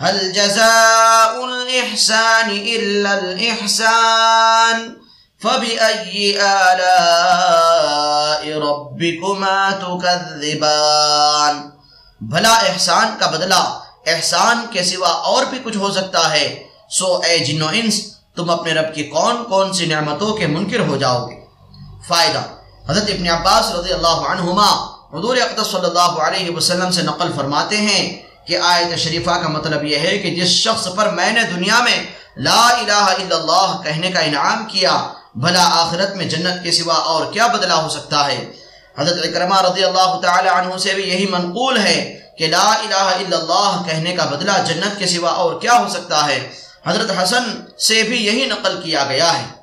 هل جزاء الإحسان إلا الإحسان؟ فبأي آلاء ربكما تكذبان؟ بھلا احسان کا بدلہ، احسان کے سوا اور بھی کچھ ہو سکتا ہے۔ سو اے جن و انس، تم اپنے رب کی کون کون سی نعمتوں کے منکر ہو جاؤ گے؟ فائدہ، حضرت ابن عباس رضی اللہ عنہما حضور اقدس صلی اللہ علیہ وسلم سے نقل فرماتے ہیں کہ آیت شریفہ کا مطلب یہ ہے کہ جس شخص پر میں نے دنیا میں لا الہ الا اللہ کہنے کا انعام کیا، بھلا آخرت میں جنت کے سوا اور کیا بدلہ ہو سکتا ہے؟ حضرت اکرمہ رضی اللہ تعالی عنہ سے بھی یہی منقول ہے کہ لا الہ الا اللہ کہنے کا بدلہ جنت کے سوا اور کیا ہو سکتا ہے؟ حضرت حسن سے بھی یہی نقل کیا گیا ہے۔